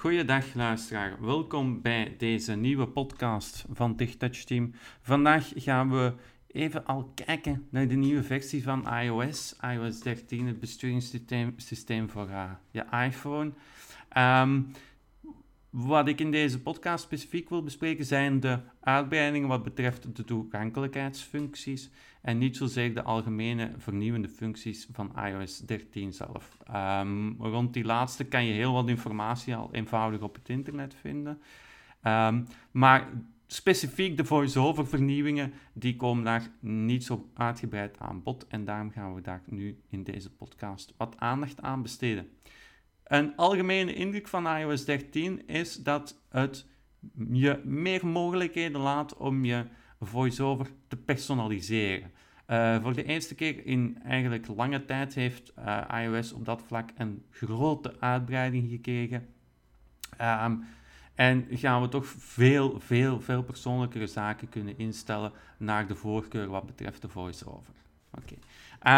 Goeiedag luisteraar, welkom bij deze nieuwe podcast van TechTouch Team. Vandaag gaan we even al kijken naar de nieuwe versie van iOS, iOS 13, het besturingssysteem systeem voor uh, je iPhone. Um, wat ik in deze podcast specifiek wil bespreken zijn de uitbreidingen wat betreft de toegankelijkheidsfuncties en niet zozeer de algemene vernieuwende functies van iOS 13 zelf. Um, rond die laatste kan je heel wat informatie al eenvoudig op het internet vinden. Um, maar specifiek de voice-over vernieuwingen, die komen daar niet zo uitgebreid aan bod en daarom gaan we daar nu in deze podcast wat aandacht aan besteden. Een algemene indruk van iOS 13 is dat het je meer mogelijkheden laat om je voice-over te personaliseren. Uh, voor de eerste keer in eigenlijk lange tijd heeft uh, iOS op dat vlak een grote uitbreiding gekregen. Um, en gaan we toch veel, veel, veel persoonlijkere zaken kunnen instellen naar de voorkeur wat betreft de voice-over. Oké.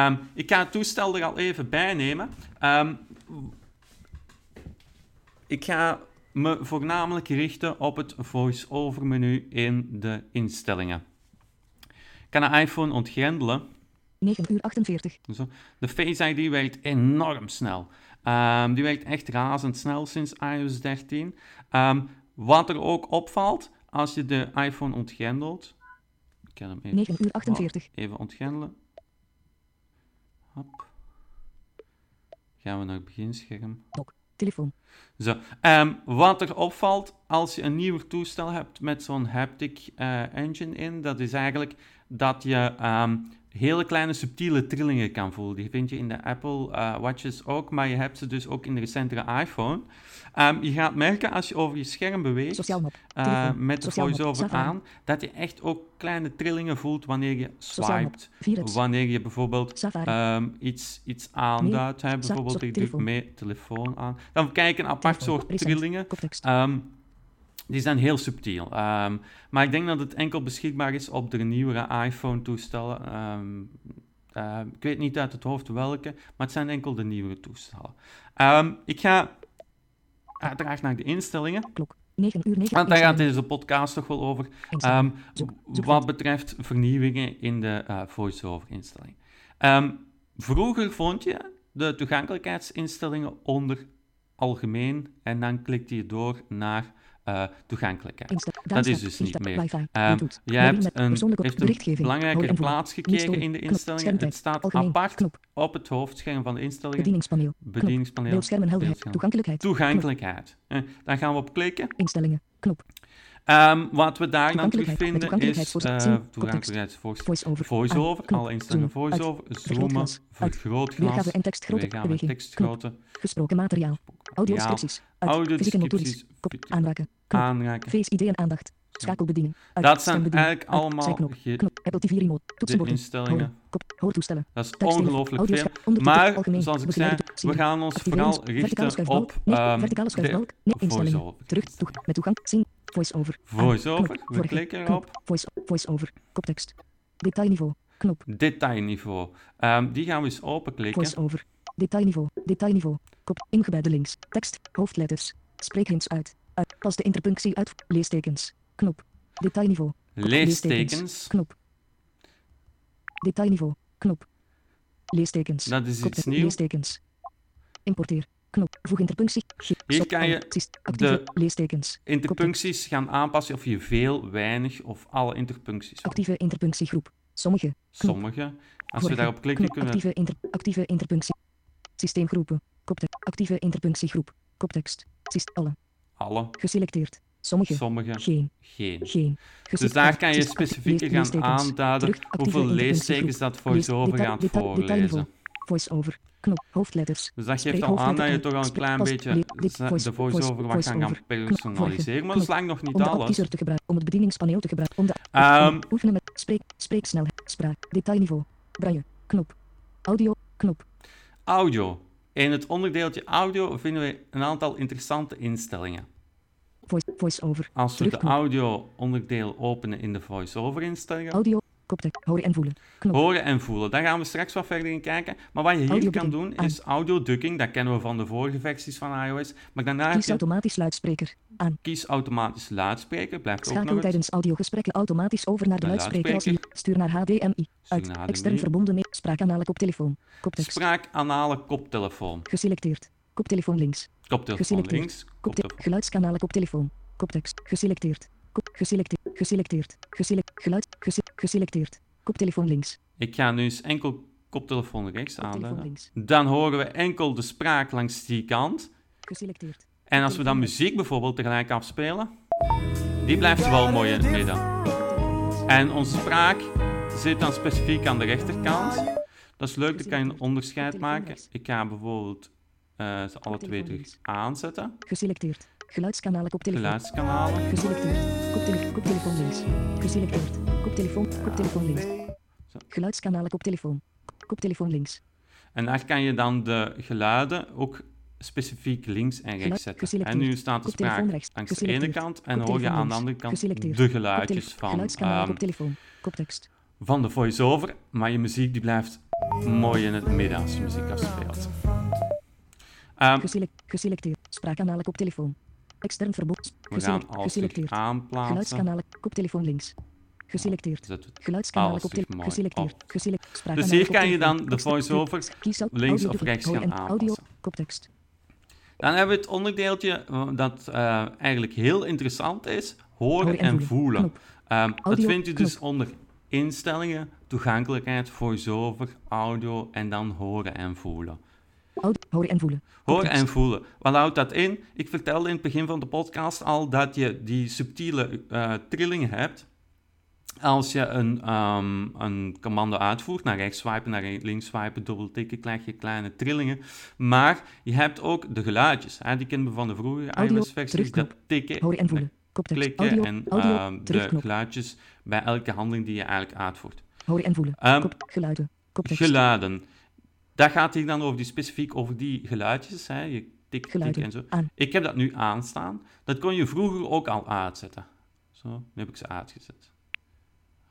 Um, ik ga het toestel er al even bij nemen. Um, ik ga me voornamelijk richten op het voice-over menu in de instellingen. Ik kan de iPhone ontgrendelen. 9 uur 48. Zo. De Face ID werkt enorm snel. Um, die werkt echt razendsnel sinds iOS 13. Um, wat er ook opvalt, als je de iPhone ontgrendelt... Ik kan hem even, 9 uur 48. Even ontgrendelen. Hop. Gaan we naar het beginscherm. Dok telefoon. Zo. Um, wat er opvalt als je een nieuwer toestel hebt met zo'n haptic uh, engine in, dat is eigenlijk dat je um, hele kleine subtiele trillingen kan voelen. Die vind je in de Apple uh, Watches ook, maar je hebt ze dus ook in de recentere iPhone. Um, je gaat merken als je over je scherm beweegt uh, met de voice-over aan, dat je echt ook kleine trillingen voelt wanneer je swipet. Wanneer je bijvoorbeeld um, iets, iets aanduidt. Hè, bijvoorbeeld ik druk mee telefoon aan. Dan kijk een apart soort trillingen. Um, die zijn heel subtiel. Um, maar ik denk dat het enkel beschikbaar is op de nieuwere iPhone-toestellen. Um, uh, ik weet niet uit het hoofd welke, maar het zijn enkel de nieuwere toestellen. Um, ik ga uiteraard naar de instellingen. Klok. 9 uur 9 Want daar gaat deze podcast toch wel over. Wat betreft vernieuwingen in de uh, voice-over instelling. Um, vroeger vond je de toegankelijkheidsinstellingen onder algemeen en dan klikte je door naar uh, toegankelijkheid. Dat is dus niet meer. Um, je hebt een, heeft een belangrijke plaats gekregen in de instellingen. Het staat apart op het hoofdscherm van de instellingen. Bedieningspaneel. Bedieningspaneel. En helderheid. Toegankelijkheid. Toegankelijkheid. Uh, daar gaan we op klikken. Instellingen. Knop. Um, wat we daar dan terugvinden is uh, toegankelijkheidsvoice-over, voice alle instellingen voice-over, zoomen, vergrootglas, weergave en tekstgrootte, beweging, tekstgrootte, gesproken materiaal, audiodescripties, audiodescripties, aanraken, aanraken, face ID en aandacht, schakelbediening, dat zijn eigenlijk allemaal knop, Apple TV remote, de instellingen. Hoortoestellen. Dat is ongelooflijk veel. Maar, zoals ik zei, we gaan ons vooral richten op um, de voice-over. Terug, met toegang, zien, Voice-over. Voice-over. We klikken erop. Voice-over. Koptekst. Detailniveau. Knop. Detailniveau. Um, die gaan we eens openklikken. Voice-over. Detailniveau. Detailniveau. Kop. Ingebedde links. Tekst. Hoofdletters. Spreekhints uit. uit. Pas de interpunctie uit. Leestekens. Knop. Detailniveau. Kop. Leestekens. Knop. Detailniveau. Knop. Leestekens. Dat is iets nieuws. Leestekens. Importeer. Knop. Voeg interpunctie. Hier kan je de leestekens. interpuncties gaan aanpassen of je veel, weinig of alle interpuncties Actieve interpunctiegroep. Sommige. Sommige. Als we daarop klikken knop. kunnen actieve, inter, actieve interpunctie. Systeemgroepen. Koptekst. Actieve interpunctiegroep. Koptekst. Alle. Alle. Geselecteerd. Sommige. Sommige. Geen. Geen. Geen. Dus daar kan je specifieker gaan aanduiden hoeveel leestekens dat voice-over gaat voorlezen. Voice-over. Knop, hoofdletters. Dus dat geeft al aan dat je toch al een klein beetje de voice-over wat gaan gaan personaliseren. Maar dat is lang nog niet alles. Om, te gebruiken, om het bedieningspaneel te gebruiken. Om de um, oefenen met spreek, spreeksnelheid, spraak, detailniveau, braille, knop, audio, knop. Audio. In het onderdeeltje audio vinden we een aantal interessante instellingen. Voice, voice-over. Als we de audio onderdeel openen in de voice-over instellingen. Audio, Koptekst. Horen en voelen. Knop. Horen en voelen. Daar gaan we straks wat verder in kijken. Maar wat je hier Audio kan doen Aan. is audio ducking. Dat kennen we van de vorige versies van iOS. Maar daarna Kies je automatisch luidspreker. Aan. kies automatisch luidspreker. Blijft ook nog Schakel tijdens audiogesprekken automatisch over naar de Naar luidspreker. Stuur naar HDMI. Uit. naar Extern verbonden met spraakanalen koptelefoon. Koptekst. Spraakanale koptelefoon. Geselecteerd. Koptelefoon links. Koptelefoon Geselecteerd. links. Kopte Koptelefoon. geluidskanalen koptelefoon. Koptekst. Geselecteerd. Kop geselecteerd. Geselecteerd. Geselect geluid. Gese geselecteerd. Koptelefoon links. Ik ga nu eens enkel koptelefoon rechts links. Dan horen we enkel de spraak langs die kant. Geselecteerd. En als we dan muziek bijvoorbeeld tegelijk afspelen, die blijft wel mooi in het midden. En onze spraak zit dan specifiek aan de rechterkant. Dat is leuk, dan kan je een onderscheid maken. Ik ga bijvoorbeeld eh, ze alle twee terug aanzetten. Geselecteerd. Geluidskanalen koptelefoon. Geluidskanalen. Geselecteerd. Koptele koptelefoon links. Geselecteerd. Koptelefoon. Koptelefoon links. Zo. Geluidskanalen koptelefoon. Koptelefoon links. En daar kan je dan de geluiden ook specifiek links en rechts zetten. En nu staat de spraak langs de ene kant en hoor je aan de andere kant de geluidjes van. Koptekst. van de voice-over, maar je muziek die blijft mooi in het midden als je muziek afspeelt. Geselect geselecteerd. Spraakkanalen koptelefoon. Extern verbod. we gaan geselecteerd. aanplaatsen. Geluidskanalen koptelefoon links. Geselecteerd. Het Geluidskanalen koptelefoon. Geselecteerd. op. Geselect. Dus hier kan je dan de Extern- voice-over Kies au- links of rechts gaan aanpassen. Koptekst. Dan hebben we het onderdeeltje eh, dat eh, eigenlijk heel interessant is, horen en en voelen. Ehm, dat vindt u dus knop. onder instellingen, toegankelijkheid, voice-over, audio en dan horen en voelen. Horen en voelen. Horen en voelen. Wat houdt dat in? Ik vertelde in het begin van de podcast al dat je die subtiele eh, trillingen hebt. Als je een, ehm, een commando uitvoert, naar rechts swipen, naar links swipen, dubbeltikken, krijg je kleine trillingen. Maar je hebt ook de geluidjes. Hè? Die kennen we van de vroegere iOS-versies. terugknop. Dat tikken, Horen en voelen. Koptekst. klikken Audio. en Audio. ehm, de geluidjes bij elke handeling die je eigenlijk uitvoert. Horen en voelen. Kop, geluiden. Koptekst. Geluiden. Dat gaat hier dan over die, specifiek over die geluidjes. Hè? Je tik, tik en zo. Aan. Ik heb dat nu aanstaan. Dat kon je vroeger ook al uitzetten. Zo, nu heb ik ze uitgezet.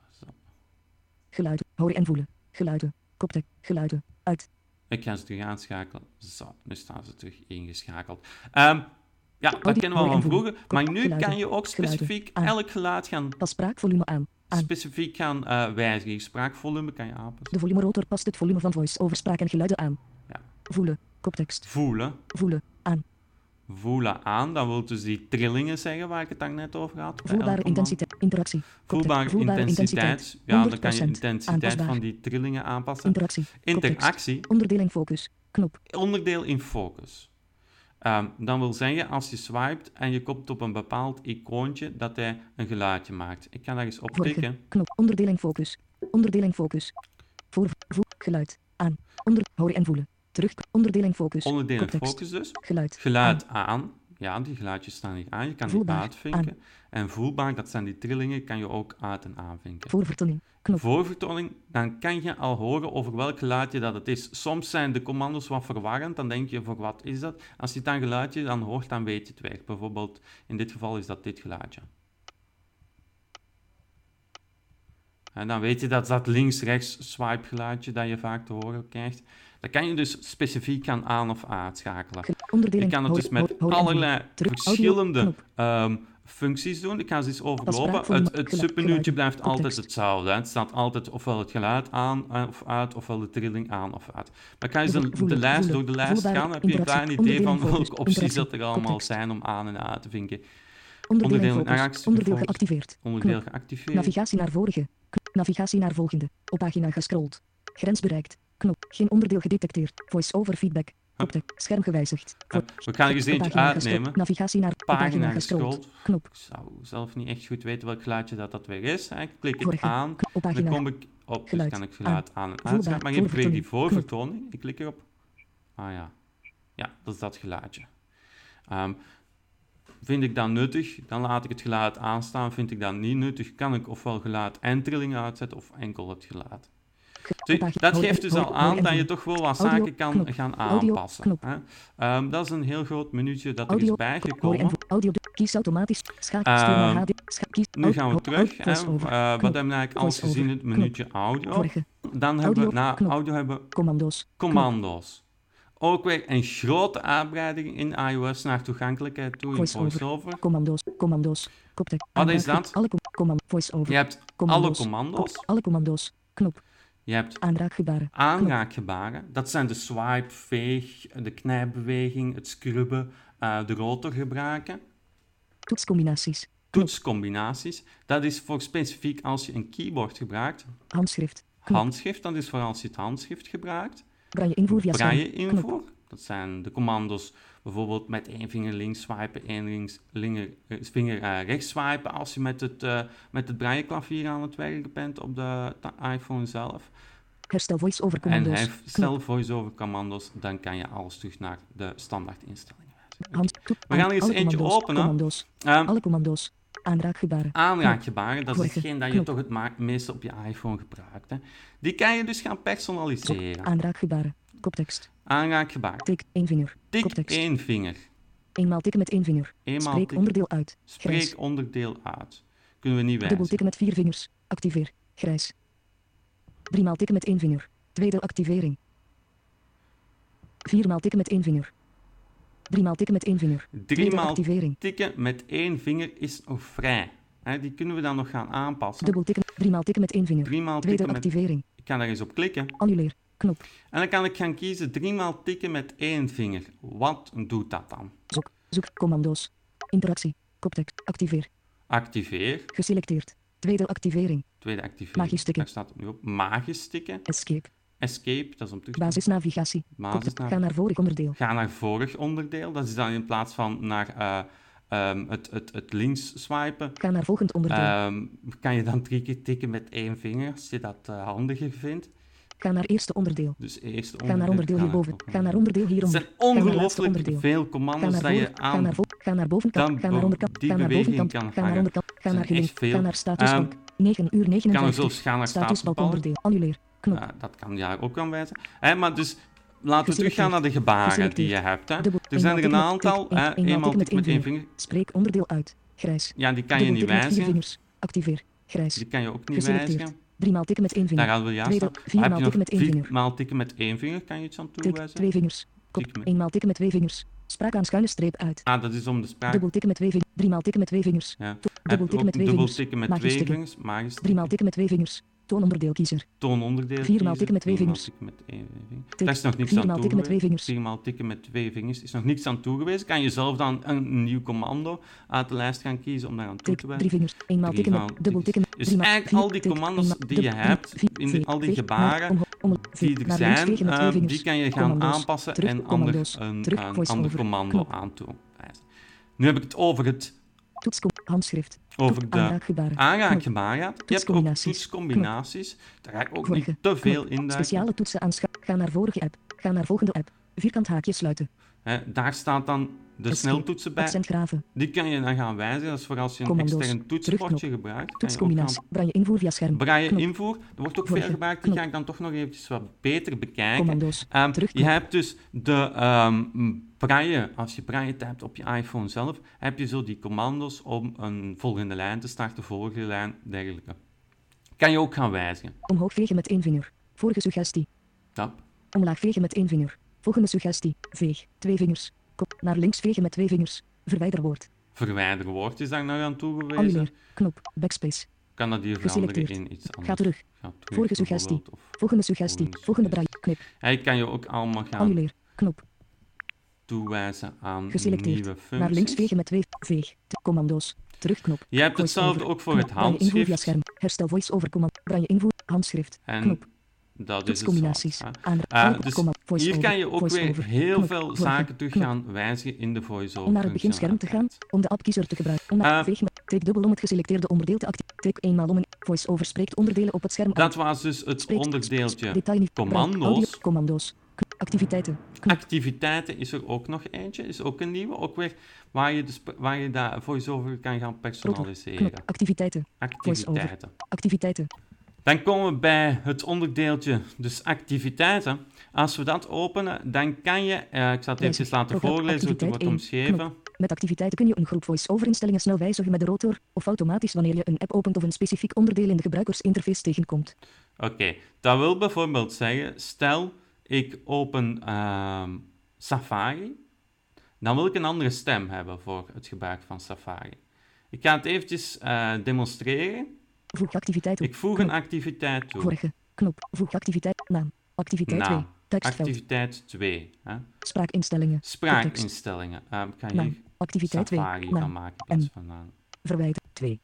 Zo. Geluiden. Horen en voelen. Geluiden. Koptekst. Geluiden. Uit. Ik ga ze terug aanschakelen. Zo, nu staan ze terug ingeschakeld. Ehm, ja, dat Audio, kennen we al van vroeger. Maar nu kan je ook specifiek elk geluid gaan, Pas spraakvolume aan. Specifiek gaan eh, wijzigen. Spraakvolume kan je aanpassen. De volumerotor past het volume van voice over spraak en geluiden aan. Ja. Voelen. Koptekst. Voelen. Voelen. Aan. Voelen aan. Dat wil dus die trillingen zeggen waar ik het dan net over had. Voelbare intensiteit. Interactie. Voelbare, Voelbare intensiteit. Ja, dan kan je 100%. intensiteit Aanpasbaar. van die trillingen aanpassen. Interactie. Koptekst. Interactie, Onderdeling focus. Knop. onderdeel in focus. Ehm, dan wil zeggen, als je swipet en je komt op een bepaald icoontje, dat hij een geluidje maakt. Ik ga daar eens op tikken. Knop. Onderdeling focus. Onderdeling focus. Voor. Geluid. Aan. Onder. Horen en voelen. Terug. Onderdeling focus. Onderdeel in Koptekst. focus dus. Geluid. Geluid aan. Ja, die geluidjes staan hier aan. Je kan Voelbaar. die uitvinken. En voelbaar, dat zijn die trillingen, kan je ook uit- en aanvinken. Voorvertoning. Knop. Voorvertoning, dan kan je al horen over welk geluidje dat het is. Soms zijn de commando's wat verwarrend, dan denk je, voor wat is dat? Als je het dan geluidje dan hoort, dan weet je het weg. Bijvoorbeeld, in dit geval is dat dit geluidje. En dan weet je dat dat links-rechts swipe geluidje dat je vaak te horen krijgt. Dat kan je dus specifiek gaan aan- of uitschakelen. Je kan het dus met allerlei verschillende ehm, functies doen. Ik ga ze eens overlopen. Het, het submenuutje blijft altijd hetzelfde. Het staat altijd ofwel het geluid aan eh, of uit, ofwel de trilling aan of uit. Maar ik ga eens de, de lijst door de lijst gaan. Heb je een klein idee van welke opties dat er allemaal zijn om aan en uit te vinken. Onderdeel geactiveerd. Onderdeel geactiveerd. Navigatie naar vorige. Navigatie naar volgende. Op pagina gescrolld. Grens bereikt. Knop. Geen onderdeel gedetecteerd. Voice-over feedback. Koptek. Scherm gewijzigd. Ja, we gaan er eens eentje uitnemen. Navigatie naar Pagina pagina gescrolld. Knop. Ik zou zelf niet echt goed weten welk geluidje dat, dat weer is. Ik klik het Vorige. aan. Knop. Op Dan kom ik op, dus Geluid. kan ik geluid aan en Voelbaar. uitzetten. Maar ik weer die Voorvertoning. voorvertoning. Ik klik erop. Ah ja. Ja, dat is dat geluidje. Ehm, vind ik dat nuttig, dan laat ik het geluid aanstaan. Vind ik dat niet nuttig, kan ik ofwel geluid en trilling uitzetten of enkel het geluid. Dat geeft dus al aan dat je toch wel wat zaken kan gaan aanpassen. hè. Ehm, dat is een heel groot minuutje dat er is bijgekomen. kies automatisch, schakel, Ehm, Nu gaan we terug. hè. Eh, wat hebben we eigenlijk alles gezien? Het knop. minuutje audio. Dan hebben we na knop. audio hebben commando's, commando's. Ook weer een grote uitbreiding in iOS naar toegankelijkheid toe in Voice-over. Commando's, commando's, koptek, Wat is dat? Alle com- command, voice-over, Je hebt alle commando's, commando's. alle commando's, knop, Je hebt aanraakgebaren, aanraakgebaren. Dat zijn de swipe, veeg, de knijpbeweging, het scrubben, eh, de rotor gebruiken. toetscombinaties, Toetscombinaties. Dat is voor specifiek als je een keyboard gebruikt. handschrift, knop, Handschrift, dat is voor als je het handschrift gebruikt. braille invoer via Braille invoer. Dat zijn de commando's bijvoorbeeld met één vinger links swipen, één links, linger, eh, vinger eh, rechts swipen als je met het, eh met het braille klavier aan het werken bent op de, iPhone zelf. herstel voice-over En commando's, hij knop, stel voice-over commando's, dan kan je alles terug naar de standaard instellingen We gaan er eens eentje openen. commando's, Ehm, alle commando's, aanraakgebaren, aanraakgebaren, dat is hetgeen dat je toch het meeste op je iPhone gebruikt. Hè. Die kan je dus gaan personaliseren. aanraakgebaren, koptekst, Aanraakgebaar. tik, één vinger, Tik koptekst, één vinger. eenmaal tikken met één vinger, Eenmaal spreek tikken. onderdeel uit, grijs, Spreek onderdeel uit. Kunnen we niet dubbel wijzen. tikken met vier vingers, activeer, grijs, driemaal tikken met één vinger, tweede activering, viermaal tikken met één vinger, driemaal tikken met één vinger, Driemaal activering, tikken met één vinger is nog vrij. Die kunnen we dan nog gaan aanpassen. dubbel tikken, driemaal tikken met één vinger, Driemaal tweede tikken met... activering, Ik kan daar eens op klikken. annuleer, knop, En dan kan ik gaan kiezen driemaal tikken met één vinger. Wat doet dat dan? zoek, zoek, commando's, interactie, koptekst, activeer, Activeer. geselecteerd, tweede activering, Tweede activering. Magisch tikken. Daar staat het nu op. Magisch tikken. escape, Escape, dat is om terug te Basisnavigatie. ga naar vorig onderdeel, Ga naar vorig onderdeel. Dat is dan in plaats van naar eh, ehm, het, het, het links swipen. ga naar volgend onderdeel, ehm, kan je dan drie keer tikken met één vinger, als je dat eh, handiger vindt. Ga naar eerste onderdeel, Dus eerst ga naar onderdeel hierboven, ga naar onderdeel Het hieronder, zijn naar laatste ongelooflijk onderdeel. veel Ga commando's dat je ga naar, aan... ga naar bovenkant, ga naar onderkant, ga naar bovenkant, kan ga naar onderkant, ga zijn naar veel. ga naar statusbalk, 9 uur Kan er 59, zelfs gaan naar statusbalk onderdeel, annuleer, knop, Ja, dat kan je ook aan wijzen. Hè, maar dus laten we teruggaan naar de gebaren die je hebt. Hè. Er zijn er een aantal. hè, een- eenmaal met één vinger. spreek onderdeel uit, grijs, Ja, die kan je niet wijzigen. activeer, grijs, Die kan je ook niet geselecteerd, wijzigen. driemaal tikken met één Daar vinger, hadden we juist Tweede- al. viermaal Heb je nog tikken met één vinger. viermaal tikken met één vinger? Kan je iets aan tik, toewijzen? twee vingers, kop, Tikken met- eenmaal tikken met twee vingers, spraak aan schuine streep uit, Ah, dat is om de spraak. dubbel tikken met twee vingers, driemaal tikken met twee vingers, Ja. dubbel tikken met twee dubbel vingers, tikken met twee vingers? Magisch driemaal tikken met twee vingers, toononderdeel kiezer, Toononderdeel Viermaal tikken met twee vingers. tikken met één vinger. Tik. Daar is nog niks aan viermaal tikken met twee toegewezen. vingers, Viermaal tikken met twee vingers is nog niks aan toegewezen. Kan je zelf dan een nieuw commando uit de lijst gaan kiezen om daar aan toe te wijzen. drie vingers, eenmaal tikken met, dubbel tikken Dus eigenlijk al die commando's die je hebt, in al die gebaren die er zijn, eh, die kan je gaan aanpassen en ander, een, voice ander commando aan toe. Nu heb ik het over het toetskom, handschrift, over de aanraakgebaren, aanraakgebaren. Je hebt ook Toetscombinaties. Daar ga ik ook Vorige. niet te veel in duiken. speciale toetsen aanschaffen, ga naar vorige app, ga naar volgende app, vierkant haakje sluiten, daar staat dan de sneltoetsen bij. graven, Die kan je dan gaan wijzigen. Dat is voor als je een Commando's. extern toetsenbordje gebruikt. Toetscombinatie, braille invoer via scherm, braille invoer. Er wordt ook Vorige. veel gebruikt. Die Knop. ga ik dan toch nog eventjes wat beter bekijken. commando's, Ehm, je hebt dus de ehm braille, als je braille typt op je iPhone zelf, heb je zo die commando's om een volgende lijn te starten, volgende lijn, dergelijke. Kan je ook gaan wijzigen. omhoog vegen met één vinger, vorige suggestie, Tap. omlaag vegen met één vinger, volgende suggestie, veeg, twee vingers, kop, naar links vegen met twee vingers, verwijderwoord, Verwijder woord is daar nog aan toegewezen. annuleer, knop, backspace, Kan dat hier veranderen in iets anders. ga terug, Ga terug Vorige suggestie. of- volgende suggestie, Volgende braille, knip, Hij kan je ook allemaal gaan annuleer, knop, toewijzen aan Geselecteerd. nieuwe functies. naar links vegen met twee, veeg, commando's, terugknop, Je hebt hetzelfde ook voor knop, het handschrift. herstel voice-over command, braille invoer, handschrift, En knop, dat is Eh, alle dus Hier kan je ook weer heel veel zaken terug gaan wijzigen in de voice-over. Om naar het beginscherm te gaan, om de appkiezer te gebruiken. Om naar met, tik dubbel om het geselecteerde onderdeel te activeren. Tik eenmaal om een voice-over spreekt onderdelen op het scherm Dat was dus het onderdeeltje. Commando's. Commando's. Activiteiten. Knop. Activiteiten is er ook nog eentje, is ook een nieuwe. Ook weer waar je, de waar je daar voice-over kan gaan personaliseren. Activiteiten. Activiteiten. Activiteiten. Dan komen we bij het onderdeeltje, dus activiteiten. Als we dat openen, dan kan je, eh, ik zal het even laten voorlezen hoe het wordt omschreven. Met activiteiten kun je een groep voice-over instellingen snel wijzigen met de rotor of automatisch wanneer je een app opent of een specifiek onderdeel in de gebruikersinterface tegenkomt. Oké, dat wil bijvoorbeeld zeggen, stel ik open ehm, Safari, dan wil ik een andere stem hebben voor het gebruik van Safari. Ik ga het eventjes eh, demonstreren. Voeg activiteit toe. Ik voeg Knop. een activiteit toe. Vorige. Knop. Voeg activiteit. Naam. Activiteit 2. Naam. Tekstveld. Activiteit 2. Hè? Spraakinstellingen. Spraakinstellingen. Ga hier Naam. Activiteit 2. Safari van Naam. maken in plaats van naam. Verwijder 2.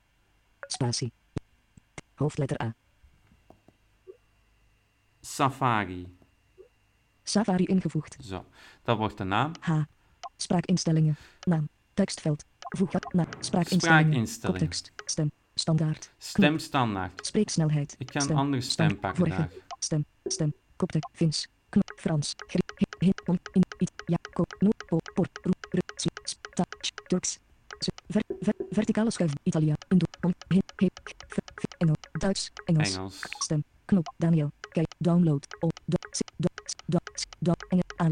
Spatie. Hoofdletter A. Safari. Safari ingevoegd. Zo, dat wordt de naam. H. Spraakinstellingen. Naam. Tekstveld. Voeg dat naam. Spraakinstellingen. Spraakinstellingen. Context. Stem. Standaard. Stemstandaard. Spreeksnelheid. Ik ga een Stem. andere stem pakken Vorige. daar. Stem. Stem. Koptek. Vins. Knop. Frans. On- In. It. Ja. Ko. No. Po. Por. Turks. Verticale schuif. Italia. Indo. On. He. He. Duits. Engels. Stem. Knop. Daniel. Kijk. Download. O. Do. Si. Do. s, Do. s, Do. Engel. Aan.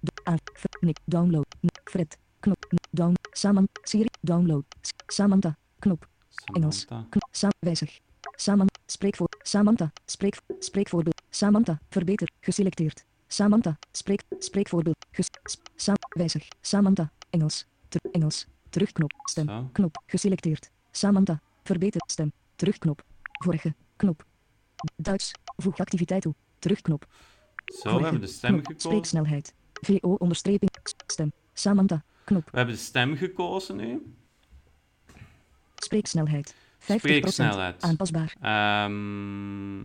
Do. Aan. Nick. Download. Fred. Knop. Down. Saman. Siri. Download. Samantha. Knop. Engels. Samantha. Knop. Sam. Wijzig. Saman. Spreekvoor. Samantha. Spreek. Spreekvoorbeeld. Samantha. Verbeter. Geselecteerd. Samantha. Spreek. Spreekvoorbeeld. Ges. Sam. Wijzig. Samantha. Engels. Ter, Engels. Terugknop. Stem. Zo. Knop. Geselecteerd. Samantha. Verbeter. Stem. Terugknop. Vorige. Knop. Duits. Voeg activiteit toe. Terugknop. Zo, we hebben de stem knop. gekozen. Spreeksnelheid. VO onderstreping. Stem. Samantha. Knop. We hebben de stem gekozen nu. Spreeksnelheid. 50%. Spreeksnelheid. Aanpasbaar. Ehm,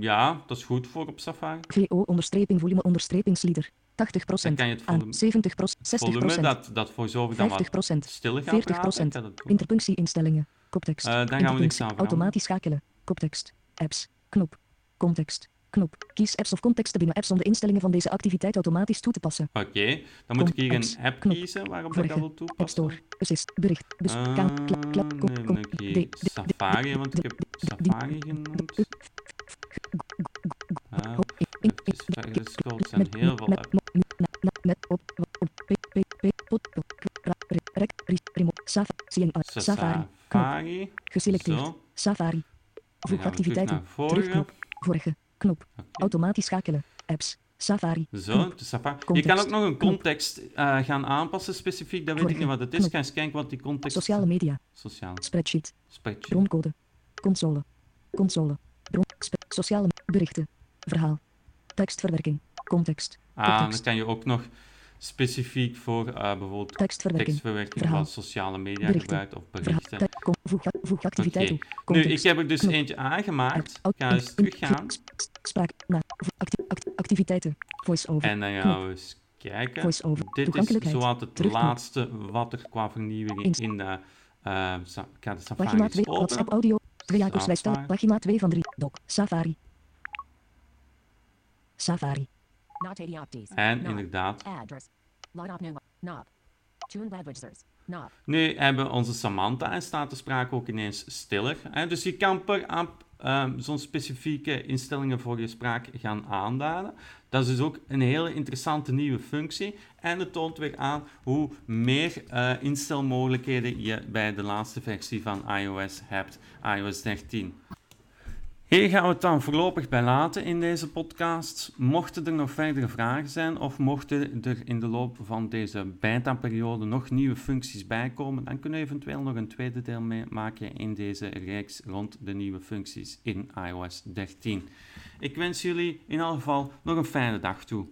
ja, dat is goed voor op Safari. VO onderstreping volume onderstreping slieder. 80%. Dan kan je het aan volume, 70%. 60%. volume dat, dat voor dat wat 50%. stiller gaat praten. 40%. Ik ga dat doen. Interpunctie instellingen. Koptekst. Eh, daar gaan we niks aan. Automatisch schakelen. Koptekst. Apps. Knop. Context. Knop. Kies apps of contexten binnen apps om de instellingen van deze activiteit automatisch toe te passen. Oké, dan moet ik hier Apps. een app Knop. kiezen waarop ik Vorige. dat wil App toepassen. Store. Assist. Bericht. Ah, Kaan. Klap. Klap. Kom. Kom. ik. Safari, want ik heb Safari genoemd. Ah, even scrollen, zijn heel veel apps. Met op op p p p pot ra- re- rec ri- remote Safari Safari geselecteerd Safari voeg activiteiten terugknop vorige knop. Automatisch schakelen. Apps. Safari. Zo, knop. de Safari. Je kan ook nog een context eh, gaan aanpassen specifiek, dat weet ik niet wat het is. Knop. Ga eens kijken wat die context... sociale media. Sociaal. spreadsheet. Spreadsheet. broncode. Console. Console. Bron sociale berichten. Verhaal. Tekstverwerking. Context. Ah, dan context. kan je ook nog specifiek voor eh, bijvoorbeeld tekstverwerking tekstverwerking Verhaal. van sociale media Berichten. gebruikt of verhaal berichten. voeg, voeg activiteit toe Nu, ik heb er dus knop. eentje aangemaakt. Ik out- ga eens teruggaan. Spraak, na, acti- acti- activiteiten, voice-over, En dan gaan we eens kijken. Dit is zowat het terugknop. laatste wat er qua vernieuwing in de... eh, sa- ik ga de Safari pagina eens 2, openen. WhatsApp audio, 2 Jacobs wijstel, Safari. pagina 2 van 3, doc, Safari. Safari, Not 80 opties. En inderdaad. Nu hebben we onze Samantha en staat de spraak ook ineens stiller. Hè? Dus je kan per app ehm, zo'n specifieke instellingen voor je spraak gaan aanduiden. Dat is dus ook een hele interessante nieuwe functie. En het toont weer aan hoe meer eh, instelmogelijkheden je bij de laatste versie van iOS hebt, iOS 13. Hier gaan we het dan voorlopig bij laten in deze podcast. Mochten er nog verdere vragen zijn of mochten er in de loop van deze beta-periode nog nieuwe functies bijkomen, dan kunnen we eventueel nog een tweede deel mee maken in deze reeks rond de nieuwe functies in iOS 13. Ik wens jullie in elk geval nog een fijne dag toe.